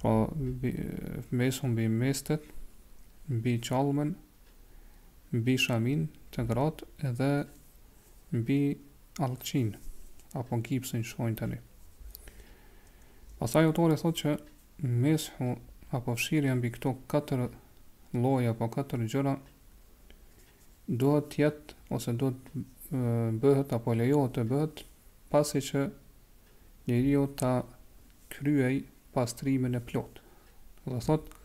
pra meshu mbi mestet, mbi çallmën, mbi shamin te gratë edhe mbi allçin, apo gipsin shkojnë tani. Pastaj autori thotë që meshu apo fshirja mbi këto katër lloje apo katër gjëra do të jetë ose do të bëhet apo lejohet të bëhet pasi që njeriu ta kryejë pastrimin e plotë. Dhe thotë,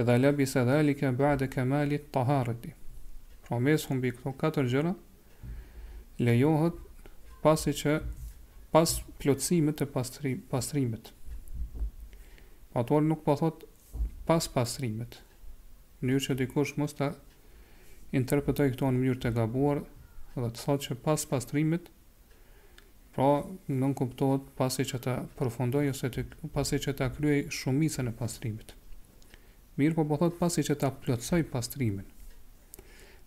idha lebise dhalike ba'de kemalit tahareti. Pra meshu mbi këto katër gjëra, lejohet pasi që pas plotësimit të pastri, pastrimit. Autori nuk po thotë pas pastrimit. Në mënyrë që dikush mos ta interpretojë këtë në mënyrë të gabuar dhe të thotë që pas pastrimit, Pra, nënkuptohet pasi që ta përfundojë ose të, pasi që ta kryejë shumicën e pastrimit. Mirëpo po thotë pasi që ta plotësojë pastrimin.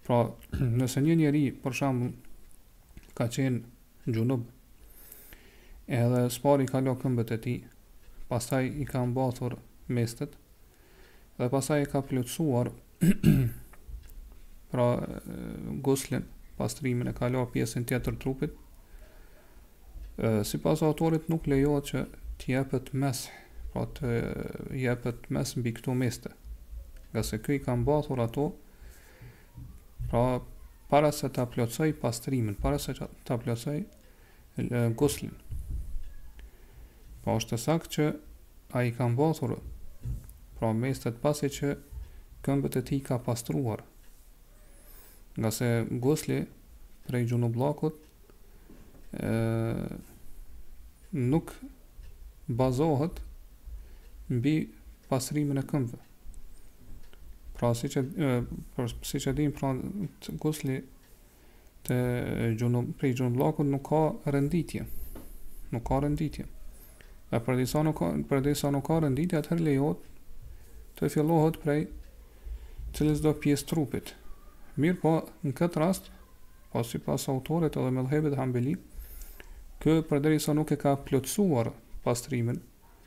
Pra, nëse një njeri, për shembull, ka qenë xhunub, edhe s'pari i ka la këmbët e tij, pastaj i ka mbathur mestet, Dhe pastaj e ka plotësuar pra guslin, pastrimin e ka larë pjesën tjetër trupit, sipas autorit nuk lejohet që të jepet mesh, pra të jepet mesh mbi këto meste, ngase ky i ka mbathur ato, pra para se ta plotësojë pastrimin, para se ta plotësojë guslin. Po është e saktë që ai i ka mbathur pra mestet pasi që këmbët e tij i ka pastruar. Ngase gusli prej xhunubllëkut e, nuk bazohet mbi pastrimin e këmbëve. Pra siç, e, pra, siç e dimë, pra gusli të xhunub, prej xhunubllëkut nuk ka renditje. Nuk ka renditje. Dhe përderisa nuk ka, përderisa nuk ka renditje, atëherë lejohet të fillohet prej cilësdo pjesë trupit. Mirëpo, në këtë rast, pra sipas autorit edhe medhhebit hambeli, ky përderisa nuk e ka plotësuar pastrimin,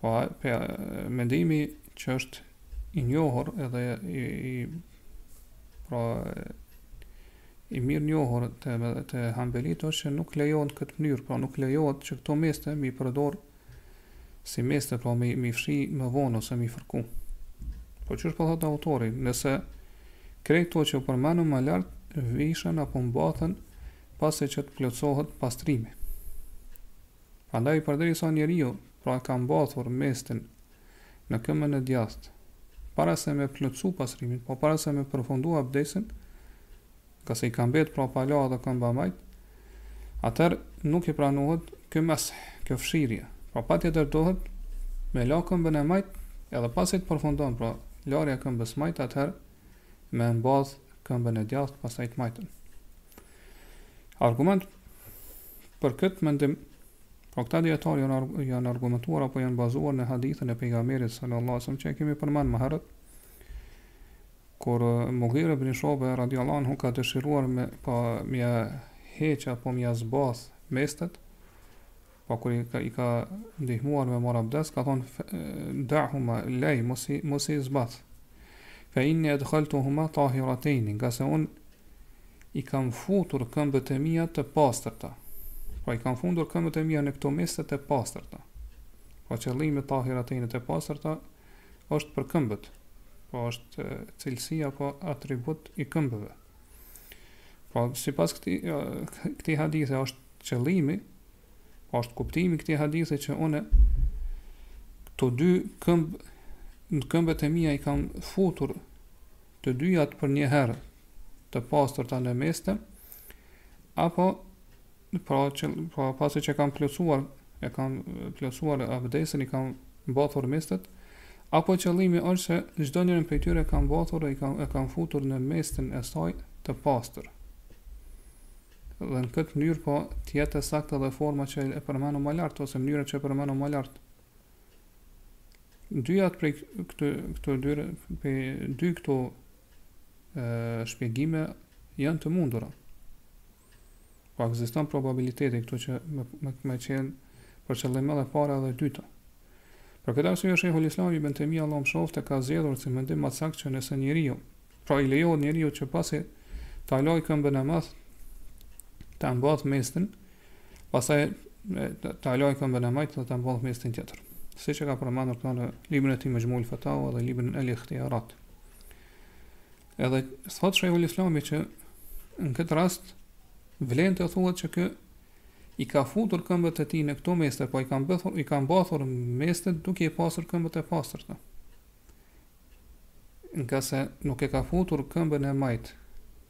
Po, pe, mendimi që është i njohur edhe i, i pra i mirënjohur te, te hambelitë është që nuk lejohet në këtë mënyrë, pra nuk lejohet që këto meste mi përdor si meste, pra mi, mi fshi më vonë ose mi fërku. Po që është po thotë autori, nëse krejt këto që përmendëm më lartë, vishen apo mbathen pasi që të plotësohet pastrimi. Prandaj përderisa njeriu pra e ka mbathur mestin në këmbën e djathtë para se me plotësu pastrimin, po para se me përfundu abdesin, nga se i ka mbet pra pa la edhe këmba e majt, atër nuk i pranohet ky mes'h, kjo fshirje. Pra pa tjetër dohet me la këmbën e majt edhe pasi të përfundon, pra larja këmbës majt atëherë me e mbath këmbën e djathtë pastaj të majtën. Argument për këtë mendim Pra këta djetarë janë, janë argumentuar apo janë bazuar në hadithën e pejgamerit sallallahu alaihi wasallam që e kemi përmend më herët kur Mughira ibn Shuba radhiyallahu anhu ka dëshiruar me pa po, mja heq apo mja zbath mestet Po kur i ka, i ka ndihmuar me marr abdes, ka thonë da'huma lëj mos i mos i zbath. Fa inni adkhaltuhuma tahiratayn, nga se un i kam futur këmbët e mia të pastërta. Po i kam futur këmbët e mia në këto meste të pastërta. Po qëllimi tahiratayn të pastërta është për këmbët. Po është cilësi apo atribut i këmbëve. Po sipas këtij këtij hadithi është qëllimi, po është kuptimi i këtij hadithi që unë të dy këmbët, këmbët e mia i kam futur të dyjat për një herë të pastërta në meste apo Pra që pra pasi që e kam plotësuar e kam plotësuar abdesin i kam mbathur mestet apo qëllimi është se çdo njërin prej tyre kam mbathur e kam e kam futur në mestin e saj të pastër dhe në këtë mënyrë po të jetë e saktë edhe forma që e përmendëm më lart ose mënyra që e përmendëm më lart dyjat prej këto këto dy prej dy këto shpjegime janë të mundura Po ekziston probabiliteti këtu që me, me, me qenë për qëllim edhe para edhe dyta. Për këtë arsye Sheikhul Islam Ibn Taymija Allahu e mëshiroftë ka zgjedhur si mendim më sakt që nëse njeriu, pra i lejohet njeriut që pasi ta laj këmbën e djathtë, ta mbath mestin, pastaj ta laj këmbën e majtë dhe ta mbath mestin tjetër. Siç e ka përmendur këtë në librin e tij Majmu'ul Fatawa dhe librin El Ikhtiyarat. Edhe thot Shejhul Islami që në këtë rast vlen të thuhet që ky i ka futur këmbët e tij në këto meste, po i ka mbathur i ka mbathur mestet duke i pasur këmbët e pastërta. Nga se nuk e ka futur këmbën e majt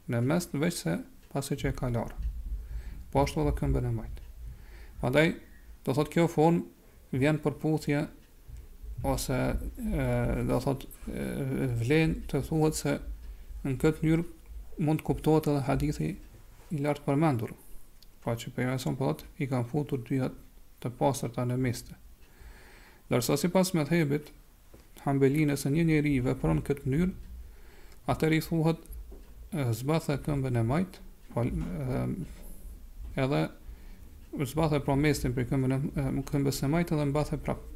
në mest veç se pasi që e ka larë. Po ashtu edhe këmbën e majt. Prandaj do thotë kjo formë vjen përputhje ose do thot vlen të thuhet se në këtë mënyrë mund të kuptohet edhe hadithi i lartpërmendur. Pra që për jësën po thot, i kanë futur dyjat të pastërta në meste. Ndërsa sipas medhhebit, Hanbeli nëse një njeri vepron në këtë mënyrë, atherë i thuhet zbathe këmbën e majtë, po, edhe zbathe pra mestin prej këmbës së majtë edhe mbathe prapë.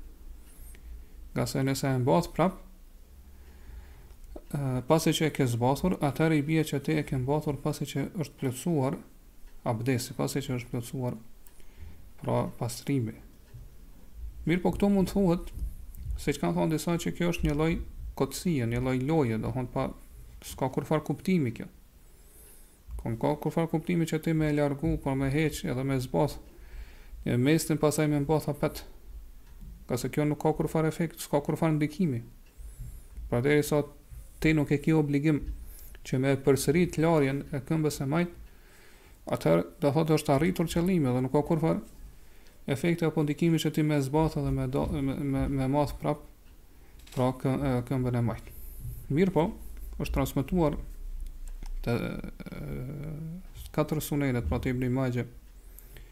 Ngase nëse e mbath prapë, pasi që e ke zbathur, atherë i bje që ti e ke mbathur pasi që është plotësuar abdesi, pasi që është plotësuar pra pastrimi. Mirëpo këtu mund të thuhet, siç kanë thonë disa që kjo është një lloj kotësie, një lloj loje, do thonë pra, s'ka kurrfarë kuptimi kjo. Nuk ka kurrfarë kuptimi që ti me e largu, por me heq edhe me zbath, një mestin pasaj me mbath apet, ngase kjo nuk ka kurrfarë efekt, s'ka kurrfarë ndikimi. Pra derisa ti nuk e ki obligim që me e përsërit larjen e këmbës së majtë, atëherë do thotë është arritur qëllimi dhe nuk ka kurrfar efekti apo ndikimi që ti me zbathë dhe me, do, me, me, me mbath prap pra kë, këmbën e majtë. Mirëpo, është transmetuar te katër sunenet, pra te Ibni Maxhe,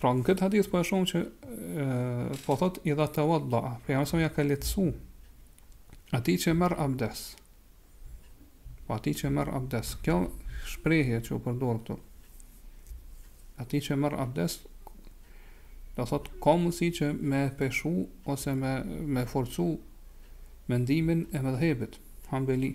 Pra në këtë hadith po e shohim që e, po thot idha tevadda, pejgamberi ja ka lehtësu atij që merr abdes. Po atij që merr abdes, kjo shprehje që u përdor këtu. Atij që merr abdes do thot ka mundësi që me peshu ose me me forcu mendimin e medhhebit Hambeli.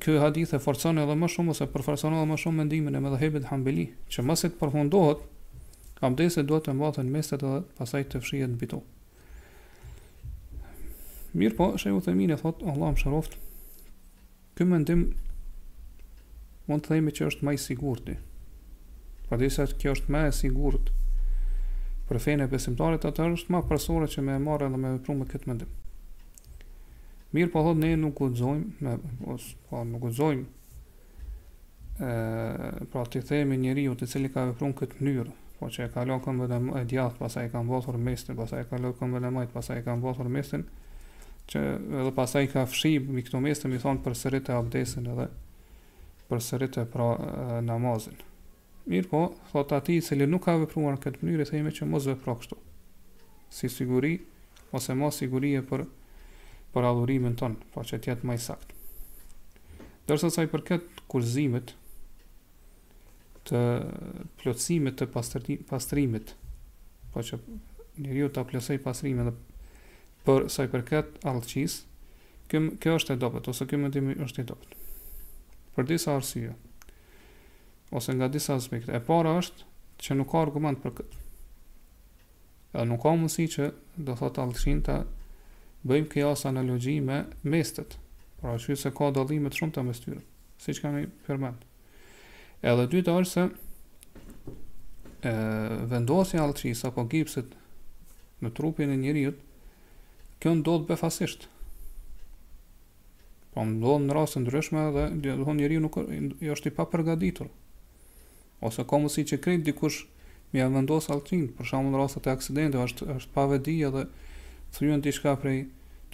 Ky hadith e forcon edhe më shumë ose përforcon edhe më shumë mendimin e medhhebit Hambeli, që masi të përfundohet abdesi, duhet të mbathen mestet edhe pasaj të fshihet mbi to. Mirëpo, shejh Uthejmini thot, Allahu e mëshiroft, ky mendim mund të themi që është ma i sigurti, pra derisa kjo është ma e sigurt për fenë e besimtarit, atherë është ma parësore që me e marrë edhe me vepru me këtë mendim. Mirëpo thot ne nuk guxojmë, me ose po nuk guxojmë ë pra t'i themi njeriut i cili ka vepruar në këtë mënyrë, po që e ka larë këmbën e, e djathtë, pastaj e ka mbathur mestin, pastaj e ka larë këmbën e majtë, pastaj e ka mbathur mestin, që edhe pastaj ka fshi mbi këto meste, m'i thonë përsërite abdesin edhe përsërite pra e, namazin. Mirëpo, thotë atij i cili nuk ka vepruar në këtë mënyrë i themi që mos vepro kështu, si siguri ose ma siguri për për adhurimin tonë, pra që të jetë më i saktë. Ndërsa sa i përket kushtëzimit të plotësimit të pastrimit, pra që njeriu ta plotësojë pastrimin dhe për sa i përket allçisë, kjo kjo është e dobët ose ky mendim është i dobët. Për disa arsye. ose nga disa aspekte. E para është që nuk ka argument për këtë. Edhe nuk ka mundësi që do thotë allçinë të bëjmë kijas analogji me mestet. Për arsye se ka dallime të shumta mes tyre, siç kemi përmend. Edhe e dyta është se e, vendosja e allçisë apo gipsit në trupin e njeriut, kjo ndodh befasisht. Po ndodh në raste të ndryshme dhe domethënë njeriu nuk është, është i papërgatitur. Ose ka mundësi që krejt dikush me ia vendos allçinë, për shembull në rastet e aksidenteve është është pa vetëdije edhe thyen diçka prej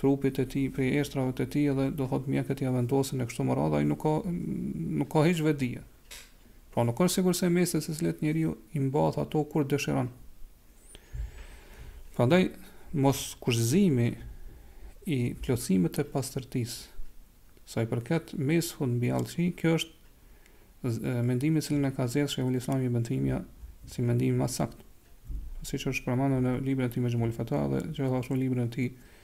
trupit të tij, prej eshtrave të tij edhe do thotë mjekët ia vendosin e kështu me radhë, ai nuk ka nuk ka hiç vetëdije. Pra nuk është sikurse mestet të cilat njeriu i mbath ato kur dëshiron. Prandaj moskushtëzimi i plotësimit të pastërtisë sa i përket mes'hut mbi allçi, ky është mendimi që e ka zgjedhë Shejhul Islam Ibn Tejmije si mendim më i saktë. Siç është përmendur në librin e tij Mexhmul Fetava dhe gjithashtu në librin e tij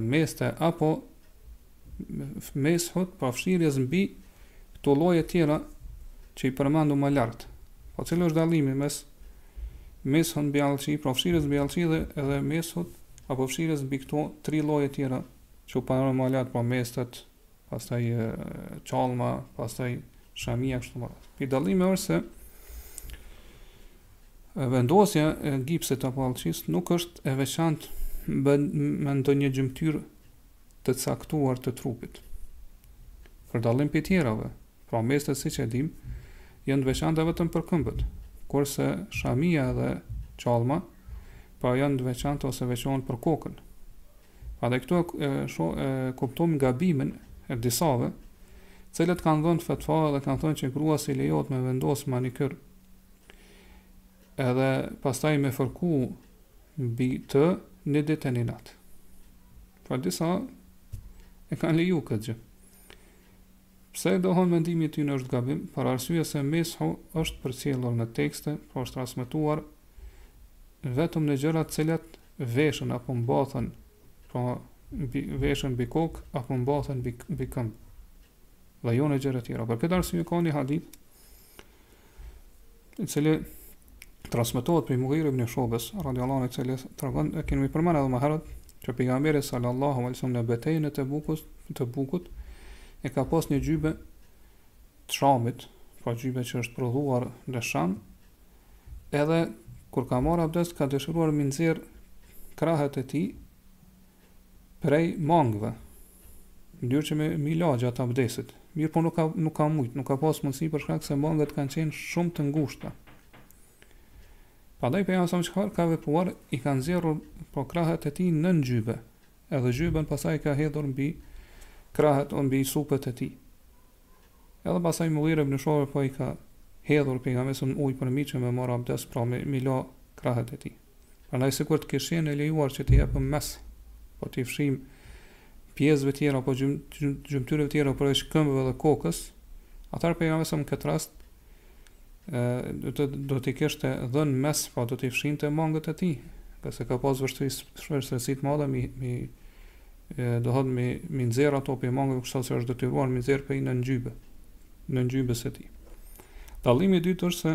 meste apo mes'hut, pra fshirjes mbi këto lloje tjera që u përmendën më lartë. Po cili është dallimi mes mes'hut mbi allçi, pra fshirjes mbi allçi dhe edhe mes'hut apo fshirjes mbi këto tri lloje tjera që u përmendën më lartë, pra mestet, pastaj çallma, pastaj shamia e kështu me radhë. Ky dallim është se vendosja e gipsit apo allçisë nuk është e veçantë me ndonjë gjymtyrë të caktuar të trupit. Për dallim prej tjerave, Pra mestet siç e dimë janë të veçanta vetëm për këmbët, kurse shamia dhe çallma pra janë të veçanta ose veçohen për kokën. Pra dhe këtu e, sho, e kuptojmë gabimin e disave, të cilët kanë dhënë fetva dhe kanë thënë që gruas i lejohet me vendos manikyr edhe pastaj me fërku mbi të një ditë e një natë. Pra disa e kanë leju këtë gjë. Pse? Domethënë mendimi i tyne është gabim, për arsye se mes'hu është përcjellur në tekste, pra është transmetuar vetëm në gjëra të cilat veshen apo mbathen, pra mbi, veshen mbi kokë apo mbathen mbi, mbi këmbë. Dhe jo në gjëra të tjera. Për këtë arsye ka një hadith i cili transmetohet prej Mughir ibn Shobes, radiallahu anhu i cili tregon e kemi përmend edhe më herët që pejgamberi sallallahu alaihi wasallam në betejën e Tebukut e ka pas një gjybe të Shamit, pra gjybe që është prodhuar në Sham, edhe kur ka marrë abdest ka dëshiruar m'i nxjerr krahët e tij Prej mangëve, në mënyrë që me i la gjatë abdestit. Mirëpo nuk ka, nuk ka mujtë, nuk ka pas mundësi për shkak se mangët kanë qenë shumë të ngushta. Prandaj pejgamberi çfarë ka vepruar, i ka nxjerrë pra krahët e tij nën gjybe, edhe gjyben pastaj ka hedhur mbi krahët o mbi supet e tij. Edhe pastaj Mughira ibn Shobe pra i ka hedhur pejgamberit ujë për mi që me marrë abdest, pra me, me la krahët e tij. Prandaj sikur të ishte e lejuar që të japim mes'h, pra t'i fshijmë pjesëve tjera apo gjym, gjym, gjymtyrëve tjera përveç këmbëve dhe kokës, atëherë pejgamberi sa në këtë rast do të do të kishte dhënë mes'h, pra do të fshinte mangët e tij, ngase ka pas vështëri vështërsi të madhe mi mi do thotë m'i m'i nxjerr ato prej mangëve kështu se është detyruar m'i nxjerr prej nën gjybe nën gjybes së tij. Dallimi i dytë është se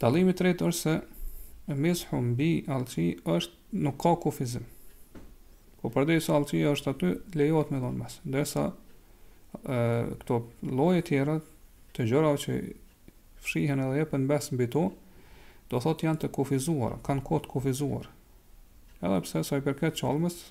Dallimi i tretë është se meshu mbi allçi është nuk ka kufizim. Pra përderisa allçia është aty, lejohet me dhanë mes'h. Ndërsa ë këto lloje tjera të gjërave që fshihen edhe jepet mes'h mbi to, do thotë janë të kufizuara, kanë kohë të kufizuar. Edhe pse sa i përket çalmës,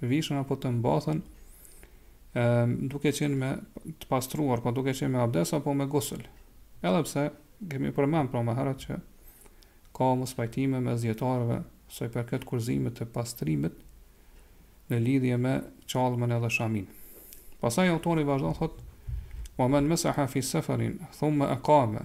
vishen apo të mbathen, duke qenë me të pastruar, pra duke qenë me abdest apo me gusël. Edhe pse kemi përmend pra më herët që ka mospajtime mes dijetarëve sa i përket kushtëzimit të pastrimit në lidhje me çallmën edhe shamin. Pastaj autori vazhdon thot, wa men mesaha fi seferin, thumme ekame,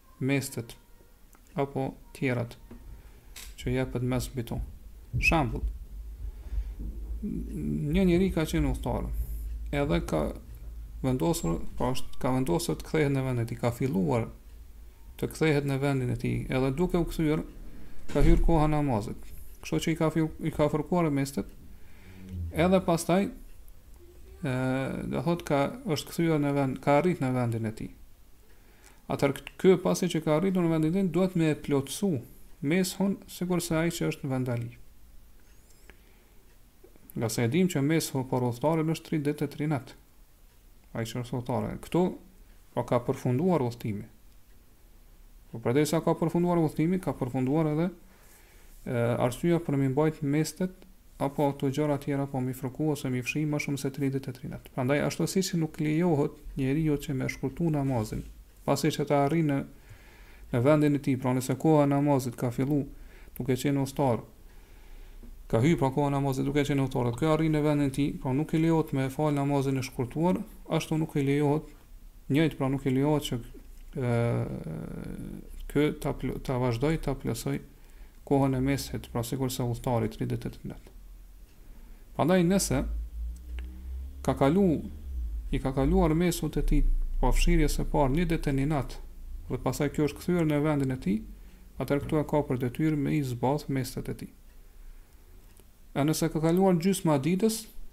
mestet apo tjerat që jepet mes'h mbi to. Shembull, një njeri ka qenë udhëtar, edhe ka vendosur, pra është ka vendosur të kthehet në vendin e tij, ka filluar të kthehet në vendin e tij, edhe duke u kthyer ka hyrë koha e namazit. Kështu që i ka fiu, i ka fërkuar mestet. Edhe pastaj ë do thotë ka është kthyer në vend, ka arrit në vendin e tij. atëherë ky pasi që ka arritur në vendin e tij duhet me e plotësu meshun sikurse ai që është vendali. Ngase e dim që meshu për udhëtarin është 3 ditë e 3 net. Ai që është udhëtar. Këtu pra ka përfunduar udhëtimi. Pra përderisa ka përfunduar udhëtimi, ka përfunduar edhe Arsyeja për mi mbajt mestet apo ato gjëra tjera po mi fërku ose mi fshi më shumë se tri ditë e tri natë. Prandaj ashtu siç nuk lejohet njeriu që me shkurtu namazin, pasi që të arrinë në vendin e tij, pra nëse koha e namazit ka fillu duke qenë udhëtar, ka hyrë pra koha e namazit duke qenë udhëtar, atëherë ky arrin në vendin e tij, pra nuk i lejohet me fal namazin e shkurtuar, ashtu nuk i lejohet Njëjtë pra nuk i lejohet që ë ky ta ta vazhdoj ta plotësoj kohën e mes'hit, pra sikurse udhëtari 3 ditë e 3 natë. Prandaj nëse ka kalu i ka kaluar mes'hut të tij pas fshirjes së parë një ditë e një natë dhe pastaj ky është kthyer në vendin e tij, atëherë këtu e ka për detyrë me i zbath mestet e tij. E nëse ka kaluar gjysma ditës,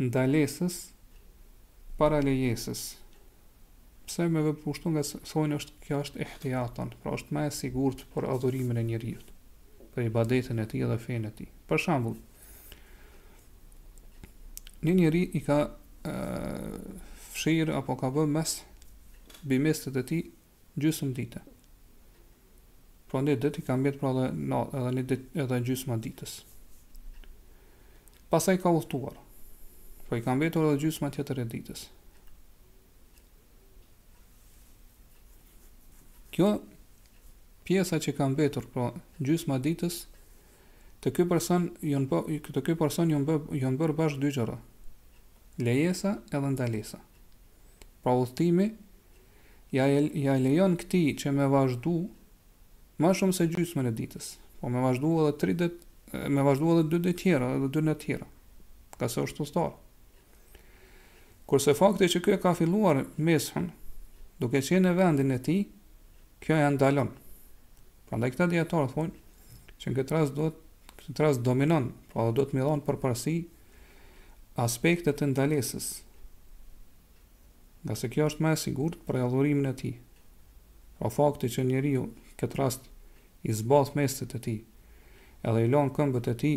Ndalesës para lejesës. Pse me vepru kështu ngase thonë është kjo është ihtijatan, pra është më e sigurt për adhurimin e njeriut, për ibadetin e tij dhe fenë e tij. Për shembull, një njeri i ka fshirë apo ka bërë mes'h mbi mestet e tij gjysëm dite. Pra një ditë i ka mbetë pra dhe na, edhe një ditë edhe gjysma ditës. Pastaj ka udhëtuar. Pra i ka mbetur edhe gjysma tjetër e ditës. Kjo pjesa që ka mbetur pra gjysma ditës Te ky person jon bë te ky person jon bë jon bërë bashkë dy gjëra. Lejesa edhe ndalesa. Pra udhëtimi ja ja e lejon këtij që me vazhdu më shumë se gjysmën e ditës, po me vazhdu edhe 3 ditë, me vazhdu edhe 2 ditë tjera, edhe 2 natë tjera. Ngase është udhëtar. Kurse fakti që ky e ka filluar mes'hun, duke qenë në vendin e tij, kjo e ndalon. Prandaj këta dijetarë thonë që në këtë rast duhet këtë rast dominon, pra duhet me i dhon përparësi aspektit të ndalesës. Ngase kjo është më e sigurt për adhurimin e tij. Pra fakti që njeriu këtë rast i zbath mestet e tij, edhe i lan këmbët e tij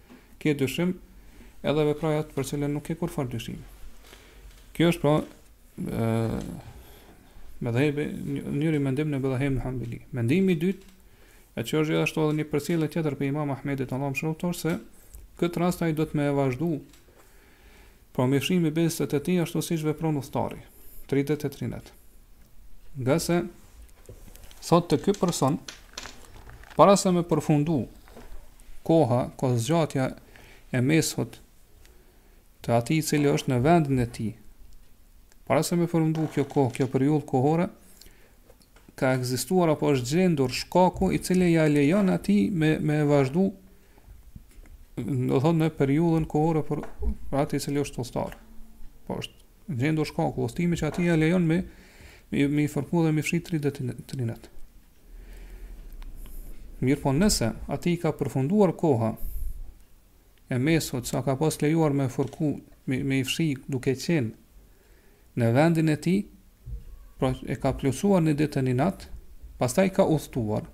Ke dyshim edhe veproje atë për cilën nuk ke kurrfarë dyshimi. Kjo është pra medhhebi njëri mendim në medhhebin hanbeli. Mendimi i dytë, e që është gjithashtu edhe një përcjellje tjetër prej imam Ahmedit Allahu e mëshiroftë, se këtë rast ai duhet me e vazhdu Pra me fshi mbi mestet e tij ashtu siç vepron udhëtari, tri dit e tri net. Ngase thotë te ky person, para se me përfundu koha, kohëzgjatja e mes'hut të atij i cili është në vendin e tij, para se me përfundu kjo kohë, kjo periudhë kohore, ka ekzistuar apo është gjendur shkaku i cili ja lejon atij me, me vazhdu do thot në periudhën kohore për, për atë i cili është udhëtar po është gjendur shkaku udhëtimi që atij ja lejon me me, me i fërku dhe me fshi tri ditë e tri net mirëpo nëse atij i ka përfunduar koha e mesit sa ka pas lejuar me fërku me, me i fshi duke qenë në vendin e tij, pra e ka plotësuar një ditë një nat, pastaj ka udhëtuar.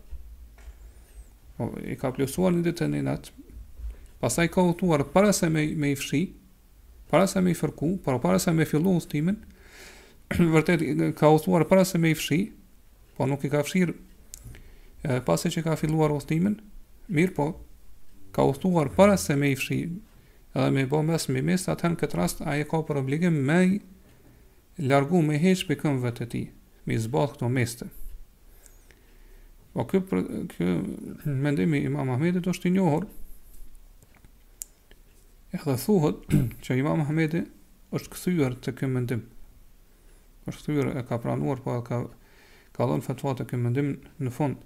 Po e ka plotësuar një ditë një nat, pastaj ka udhëtuar para se me me i fshi, para se me i fërku, por para se me fillu udhëtimin, vërtet ka udhëtuar para se me i fshi, po nuk i ka fshir pasi që ka filluar udhëtimin, mirëpo ka udhëtuar para se me i fshi, Edhe me i bo mes mbi mes, atëherë në këtë rast ai e ka për obligim me i largu, me i heq prej këmbëve të tij, me i zbath këto meste. Po ky ky mendim i Imam Ahmedit është i njohur. Edhe thuhet që Imam Ahmedi është kthyer te ky mendim. Është kthyer e ka pranuar po ka ka dhënë fatva te ky mendim në fund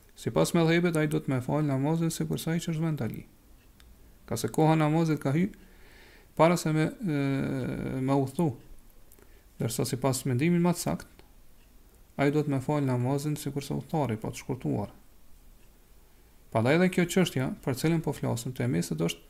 Sipas medhhebit ai duhet me fal namazin sikurse ai që është vendali. Ngase koha e namazit ka hy para se me me udhëtu. Ndërsa sipas mendimit më të saktë, ai duhet me fal namazin sikurse udhëtari pra të shkurtuar. Prandaj edhe kjo çështja për cilën po flasim te mestet është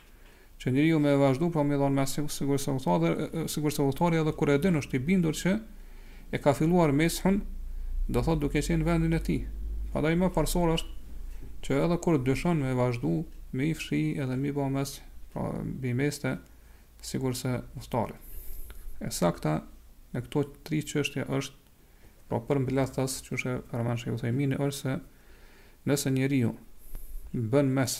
që njeriu me vazhdu pra me i dhënë mes sikurse udhëtari sikurse udhëtari edhe kur e din është i bindur që e ka filluar meshin do thot duke qenë në vendin e tij prandaj më parësor është që edhe kur dyshon me vazhdu me i fshi edhe me bë mes pra mbi meste sikurse udhëtari e sakta në këto tri çështje është pra përmbledhtas që e përmend Shejh Uthejmini është se nëse njeriu bën mes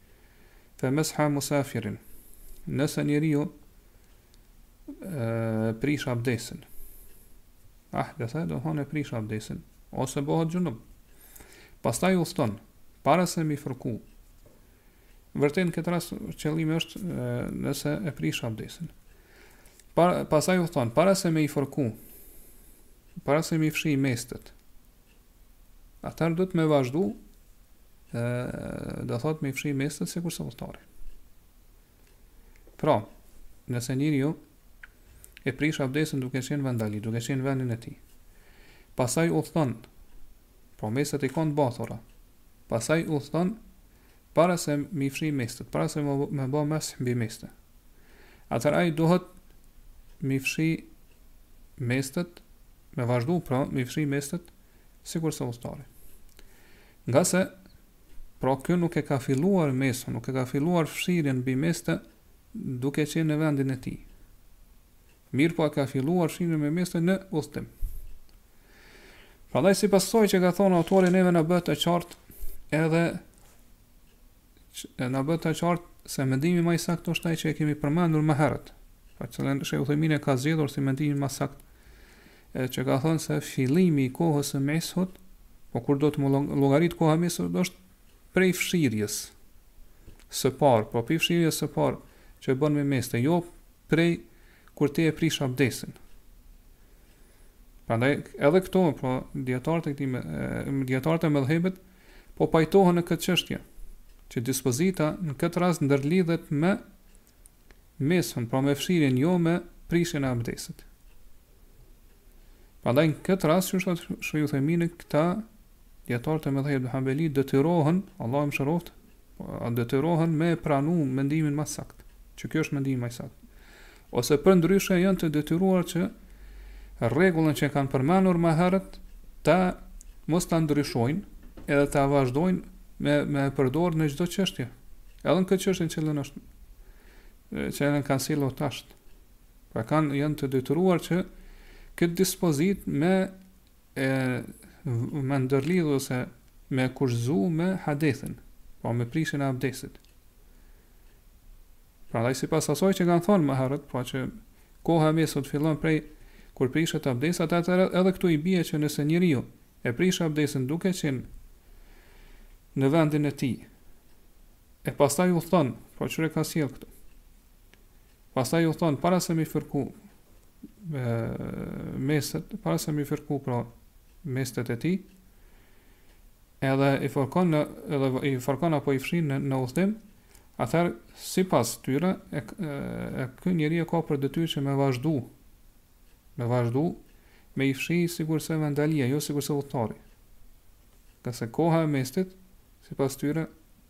Fe meshu musafirin, nëse njeriu e prish abdesin. Ahdese, do me thënë e prish abdesin, ose bëhet gjunub. Pastaj udhëton, para se me i fërku. Vërtet në këtë rast qëllimi është e, nëse e prish abdesin. Pa, pastaj udhëton, para se me i fërku, para se me i fshi mestet, atëherë duhet me vazhdu e, do thot me i fshi mestet sikurse udhëtari pra nëse njeriu e prish abdesin duke qenë vendali duke qenë në vendin e tij pastaj udhëton pra mestet i ka të mbathura pastaj udhëton para se m'i fshi mestet, para se me bo mes'h mbi meste. Atëherë ai duhet m'i fshi mestet, me vazhdu pra m'i fshi mestet, sikurse udhtari. Ngase, pra ky nuk e ka filluar mes'hun, nuk e ka filluar fshirjen mbi meste, duke qenë në vendin e tij. Mirëpo e ka filluar fshirjen me meste në udhëtim. Prandaj sipas asaj që ka thonë autori neve na bëhet të qartë edhe na bëhet të qartë se mendimi më i saktë është ai që e kemi përmendur më herët. Pra Shejh Uthejmini e ka zgjedhur si mendimin më të saktë. Edhe që ka thonë se fillimi i kohës së mes'hut, po kur do të llogaritet koha e mes'hut, do, është prej fshirjes së parë, po prej fshirjes së parë që e bën me meste, jo prej kur ti e prish abdesin. Prandaj edhe këta pra dietarët e këtij dietarët e medhhebit po pajtohen në këtë çështje që dispozita në këtë rast ndërlidhet me mes'hun, pra me fshirjen jo me prishjen e abdesit. Prandaj në këtë rast po thotë Shejh Uthejmini këta dietarët e medhhebit Hanbeli detyrohen, Allahu mëshiroftë, a detyrohen me e pranu mendimin ma t'saktë, që ky është mendimi ma i saktë, ose përndryshe janë të detyruar që rregullën që e kanë përmendur ma herët, ta mos ta ndryshojnë edhe ta vazhdojnë me, me e përdor në çdo çështje. Edhe në këtë çështje që lënë është që edhe kanë sjellë tash. Pra kanë janë të detyruar që këtë dispozitë me e me ndërlidh ose me kushzu me hadithin, po me prishjen e abdesit. Prandaj sipas asaj që kanë thonë më herët, pra që koha e mes'hut fillon prej kur prishet abdesi, atë atëherë edhe këtu i bie që nëse njeriu e prish abdesin duke qenë në vendin e tij, e pastaj udhton, pra që e ka sjellë këtu, Pastaj udhton, para se m'i fërku e, mestet, para se m'i fërku pra mestet e tij, edhe i fërkon, në, edhe i fërkon apo i fshin në, në udhtim, atëherë, sipas tyre, e, e, e ky njeri e ka për detyrë që me vazhdu, me vazhdu, me i fshi sikurse vendaliu, jo sikurse udhtari. Ngase koha e mestit, sipas tyre,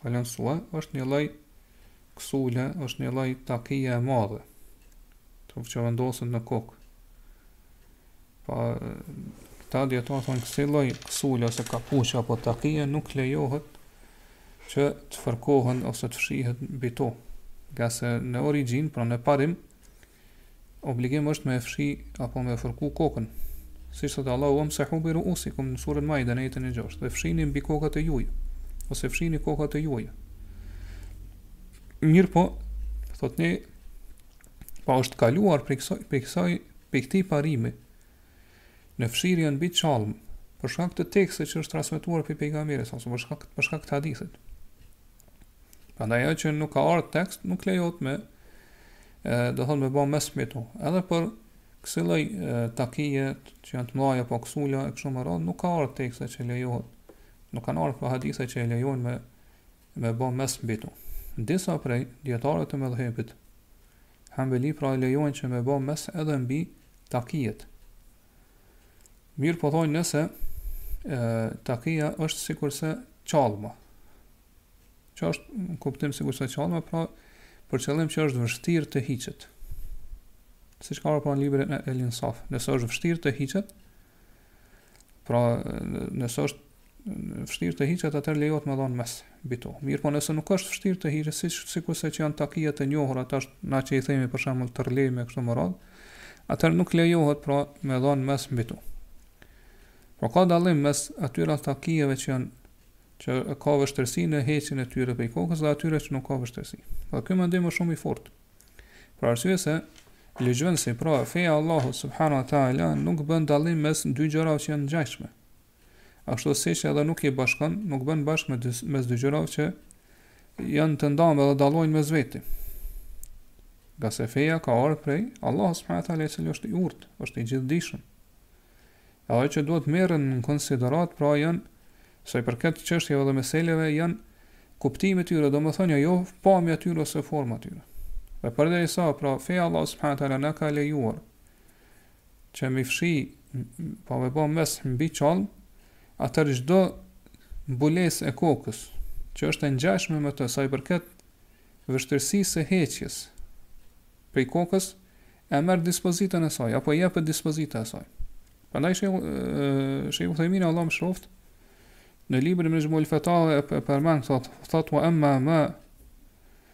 Kalensue është një lloj ksule, është një lloj takije e madhe, që vendoset në kokë. Pra, këta dijetarë thonë kësi lloj ksule ose kapuçe apo takije nuk lejohet që të fërkohen ose të fshihet mbi to. Ngase në origjinë, pra në parim, Obligim është me fshi apo me fërku kokën. Siç thotë Allahu uemsehu bi ruusikum në surën Maide në ajetin e gjashtë dhe fshini mbi kokat e juaja ose fshini kokat e juaja. Mirëpo, thotë ne, pra është kaluar prej kësaj, prej kësaj, prej këtij parimi, në fshirjen mbi çallmë, për shkak të tekstit që është transmetuar prej pejgamberit, sa, për shkak, për shkak të hadithit. Prandaj ajo që nuk ka ardhur tekst nuk lejohet me e, domethënë me bë mes'h mbi to. Edhe për këso lloj takije që janë të mëdha apo ksula e kështu me radhë nuk ka ardhur tekst që lejohet. Nuk kanë ardhur pra hadithe që e lejojnë me me bë mes'h mbi to. Disa prej dijetarëve të medhhebit Hanbeli pra e lejojnë që me bë mes'h edhe mbi takijet. Mirëpo thonë nëse e, takia është sikurse çallma. Që është në kuptim sikurse çallma, pra për qëllim që është vështirë të hiqet. Siç ka ardhë pra në librin El-Insaf, nëse është vështirë të hiqet, pra nëse është vështirë të hiqet, atëherë lejohet me dhënë mes'h mbi to. Mirëpo nëse nuk është vështirë të hiqet, siç sikurse që janë takia të njohura tash, na që i themi për shembull tërleme e kështu me radhë, atëherë nuk lejohet pra me dhënë mes'h mbi to. Pra ka dallim mes atyre takijeve që janë që ka vështirësi në heqjen e tyre prej kokës dhe atyre që nuk ka vështirësi. Dhe ky mendim është shumë i fortë. Për arsye se ligjvënësi, pra feja Allahu subhanahu wa taala nuk bën dallim mes dy gjërave që janë të ngjashme. ashtu siç edhe nuk i bashkon, nuk bën bashkim mes dy, mes dy gjërave që janë të ndame dhe dallojnë mes veti. Ngase feja ka ardhë prej Allahut s.w.t. i cili është i urtë, është i gjithëdijshëm. Edhe që duhet merren në konsideratë, pra janë, sa i përket çështjeve dhe meseleve, janë kuptimet e tyre, domethënia, jo pamja e tyre ose forma e tyre. Dhe përderisa, pra feja Allah s.w.t. na ka lejuar, që me fshi apo me bë mes'h mbi çallmë, atëherë çdo mbulesë e kokës që është e ngjashme me të sa i përket vështirësisë së heqjes prej kokës e merr dispozitën e saj apo jepet dispozita e saj. Prandaj shejhu shejh Uthejmini Allahu e mëshiroftë në librin e Mexhmu'ul Fatawa e përmend thotë thotë wa amma ma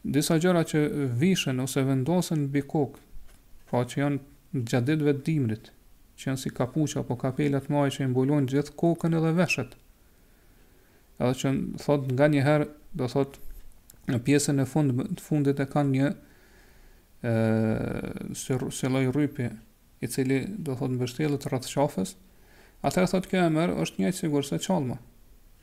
Disa gjëra që vishen ose vendosen mbi kokë, pra që janë gjatë ditëve të dimrit, që janë si kapuça apo kapela të mëdha që i mbulojnë gjithë kokën edhe veshët. Edhe që thot nganjëherë, do thot në pjesën e fund, të fundit e kanë një ë si, si lloj rrypi i cili do thot mbështjellet rreth qafës, atëherë thot kjo e merr, është njëjtë sikurse çallma.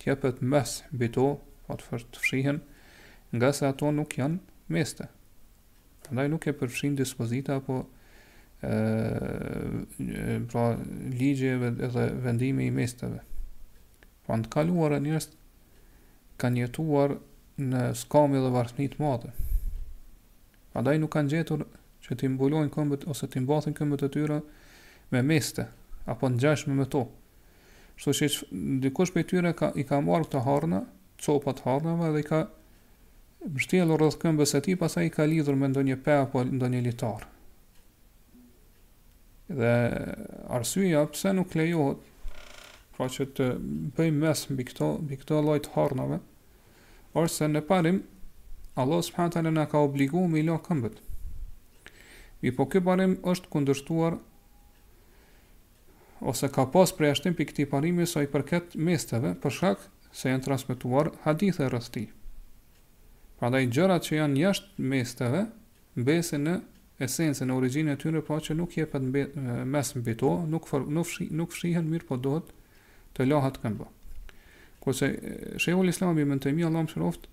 T'jepet mes mbi to, thotë fër të fshihen, ngase ato nuk janë meste. Prandaj nuk e përfshin dispozita apo ë pra ligji edhe vendimi i mesteve. Pra në të kaluarën njerëz kanë jetuar në skamje dhe varfni të madhe. Prandaj nuk kanë gjetur që t'i mbulojnë këmbët ose t'i mbathin këmbët e tyre me meste apo ngjashme me to. Kështu që dikush prej tyre ka i ka marrë këto harna, copa të harnave dhe i ka mbështjellur rreth këmbës së tij, pastaj i ka lidhur me ndonjë pe apo ndonjë litar. Dhe arsyeja pse nuk lejohet pra që të bëjmë mes mbi këto, mbi këto lloj të harnave, është se në parim Allah subhanahu taala na ka obliguar me la këmbët. Mirëpo ky parim është kundërshtuar ose ka pas përjashtim prej këtij parimi sa i përket mesteve për shkak se janë transmetuar hadithe rreth tij. Prandaj gjërat që janë jashtë mesteve mbesin në esencën, në origjinën e tyre, pra që nuk jepet mbi, mes mbi to, nuk, for, nuk, fshi, nuk fshihen, mirëpo duhet të lahet këmba. Kurse Shehul Islam Ibn Tejmije, Allahu e mëshiroftë,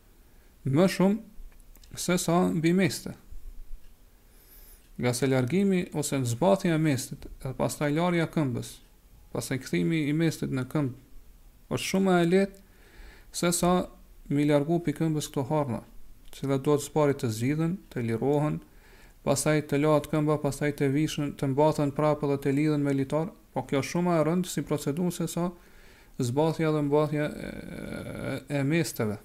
më shumë sesa mbi meste. Ngase largimi ose zbathja e mestit dhe pastaj larja e këmbës, pastaj kthimi i mestit në këmbë, është shumë më e lehtë sesa m'i largu prej këmbës këto harna, të cilat duhet së pari të zgjidhen, të lirohen, pastaj të lahet këmba, pastaj të vishen, të mbathen prapë dhe të lidhen me litar, Po kjo shumë më e rëndë si procedurë sesa zbathja dhe mbathja e mesteve.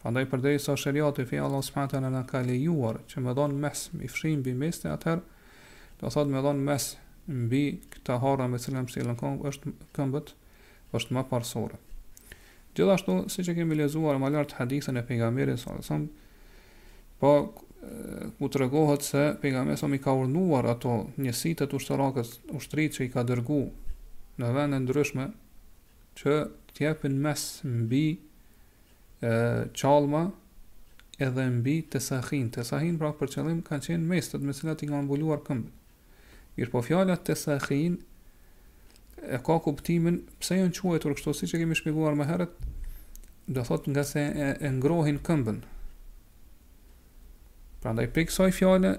Prandaj përderisa sheriati fi Allah s.w.t. na ka lejuar që me dhonë mes, m'i fshi mbi meste atëherë, do thotë me dhonë mes mbi këta harna me cilat mështillen këmbët, është më parësore. Gjithashtu, siç e kemi lexuar më lart hadithin e pejgamberit s.a.s. po ku tregohet se pejgamberi s.a.s. i ka urdhnuar ato njësitë ushtarake, ushtritë që i ka dërgu në vende të ndryshme që të japin mes mbi e çallma edhe mbi tesahin. Tesahin pra për qëllim kanë qenë mestet me cilat i kanë mbuluar këmbët. Mirëpo fjala tesahin e ka kuptimin pse janë quajtur kështu siç e kemi shpjeguar më herët, do thotë ngase e, e ngrohin këmbën. Prandaj prej kësaj fjale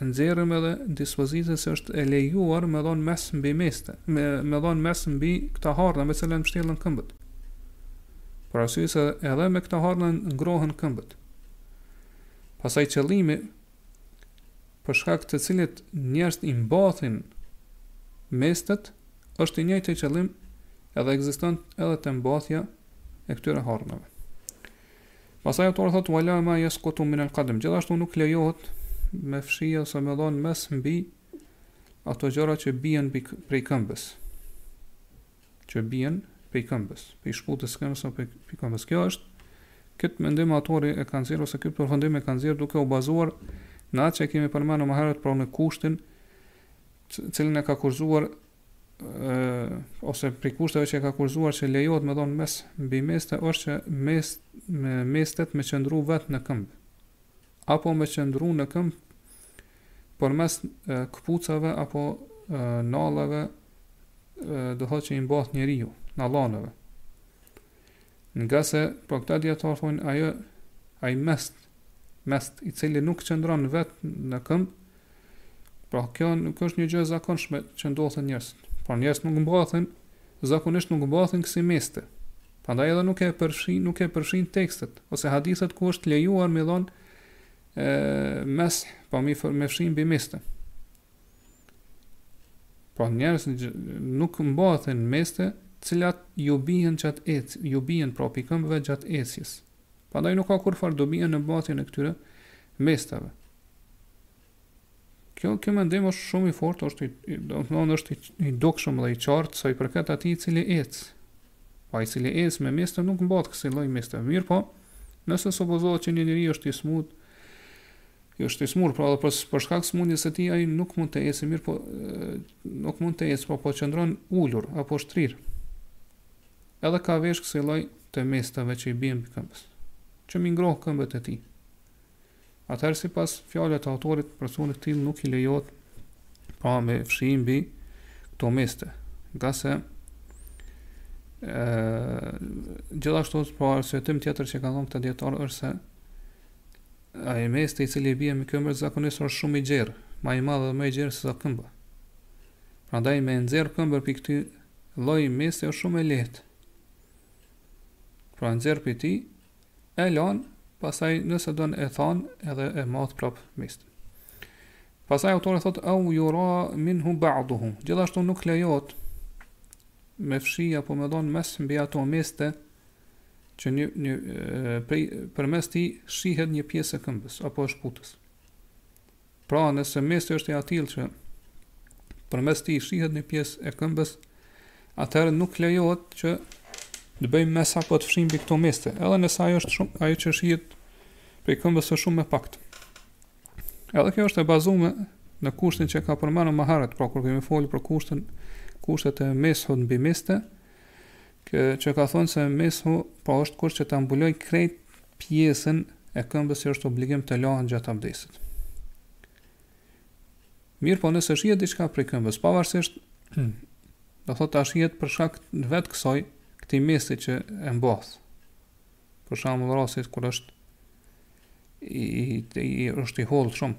e nxjerrim edhe dispozitën se është e lejuar me dhon mes mbi meste, me, me dhon mes mbi këta harna me cilat mështillen këmbët, për arsye se edhe me këta harna ngrohen këmbët. Pastaj qëllimi për shkak të cilit njerëzit i mbathin mestet është i njëjti qëllim edhe ekziston edhe te mbathja e këtyre harnave pastaj autori thotë wala ma yasqutu min al qadam gjithashtu nuk lejohet me fshi ose me dhon mes'h mbi ato gjëra që bien prej këmbës që bien prej këmbës, prej shputës së këmbës apo prej këmbës. Kjo është këtë mendim autori e ka nxjerrë ose këtë përfundim e ka nxjerrë duke u bazuar në atë që kemi përmendur më herët pra në kushtin të cilin e ka kushtëzuar ë ose prej kushteve që e ka kushtëzuar që lejohet me dhon mes'h mbi meste është që mes me mestet me qëndru vet në këmbë. apo me qëndru në këmbë përmes këpucave apo nallëve do thotë që i mbath njeriu, nallaneve. Ngase, pra këta dijetarë thonë, ajo, ai mest, mest i cili nuk qëndron vetë në këmbë, Pra, kjo nuk është një gjë e zakonshme që ndodh te njerëzit. Pra, njërës nuk mbathin, zakonisht nuk mbathin kësi meste. Prandaj edhe nuk e përfshin, nuk e përfshin tekstet, ose hadithet ku është lejuar me dhonë ë, mes'h, apo me fër, me fshi mbi meste. Pra, njerëzit nuk mbathin meste, të cilat ju bien gjatë ecjes, ju bien pra prej këmbëve gjatë ecjes. Prandaj nuk ka kurrfarë dobie në mbathjen e këtyre mesteve. Kjo kjo mendim është shumë i fortë, është i domthonë është i dukshëm dhe i qartë sa i përket atij i cili ec. Pra ai i cili ec me meste nuk mbath kësi lloj meste. Mirëpo, nëse supozohet që një njeri është i smut, i është i smur, pra edhe për, për shkak smundjes së tij ai nuk mund të ecë mirë, po nuk mund të ecë, po po qëndron ulur apo shtrir. Edhe ka veshë kësi lloj të mesteve që i bien prej këmbës, që me i ngrohë këmbët e tij. Atëherë sipas fjalëve të autorit, personit të tillë nuk i lejohet pra me fshi mbi këto meste, ngase ë gjithashtu pra arsyetim tjetër që kanë dhënë këta dijetarë është se ai mest i cili i bie prej këmbës zakonisht është shumë i gjerë, më i madh dhe më i gjerë sesa këmba. Prandaj me nxjerr këmbën prej këtij lloji të mestit është shumë e lehtë. Pra e nxjerr prej tij, e lan, pasaj nëse don e than edhe e mbath prapë mestin. Pasaj autori thotë, au jura min hu ba'duhu. Gjithashtu nuk lejohet me fshi apo me dhonë mes'h mbi ato meste që një, një, prej, përmes tij shihet një pjesë e këmbës apo e shputës. Pra, nëse mesti është i atillë që përmes tij shihet një pjesë e këmbës, atëherë nuk lejohet që të bëjmë mes'h apo të fshijmë mbi këto meste, edhe nëse ajo është shumë ajo që shihet prej këmbës është shumë e pakët. Edhe kjo është e bazuar në kushtin që ka përmendur më herët, pra kur kemi folur për kushtin kushtet e mes'hut mbi meste, Që ka thënë se mes'hu pra është kusht që ta mbulojë krejt pjesën e këmbës që është obligim të lahet gjatë abdesit. Mirëpo nëse shihet diçka prej këmbës, pavarësisht do thotë a shihet për shkak vetë kësaj, këtij mesti që e mbath. Për shembull rasti kur është i, i, i është i hollë shumë.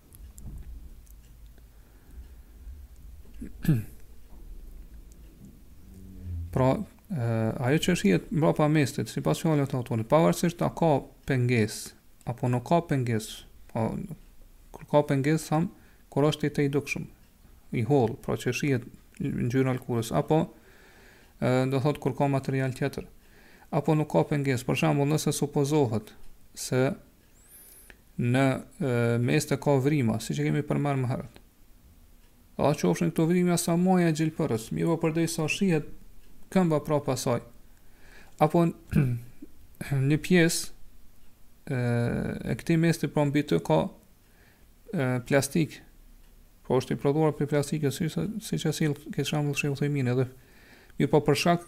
Pra, ajo që shihet mbrapa mestit, sipas fjalëve të autorit, pavarësisht a ka pengesë, apo nuk ka pengesë, pa, po, kur ka pengesë, thamë, kur është i tejdukshëm, i hollë, pra që shihet ngjyra e lëkurës, apo, do thotë, kur ka material tjetër, apo nuk ka pengesë, për shembull, nëse supozohet se në meste ka vrima, siç e kemi përmend më herët. Qofshin këto vrima sa maja gjilpërës, mirëpo përderisa shihet këmba prapa saj. Apo një pjesë e, e këtij mesti pra mbi të ka e, plastikë, apo është i prodhuar prej plastikës, si, siç e sjell këtë shembull shejh Uthejmini, edhe mirëpo për shkak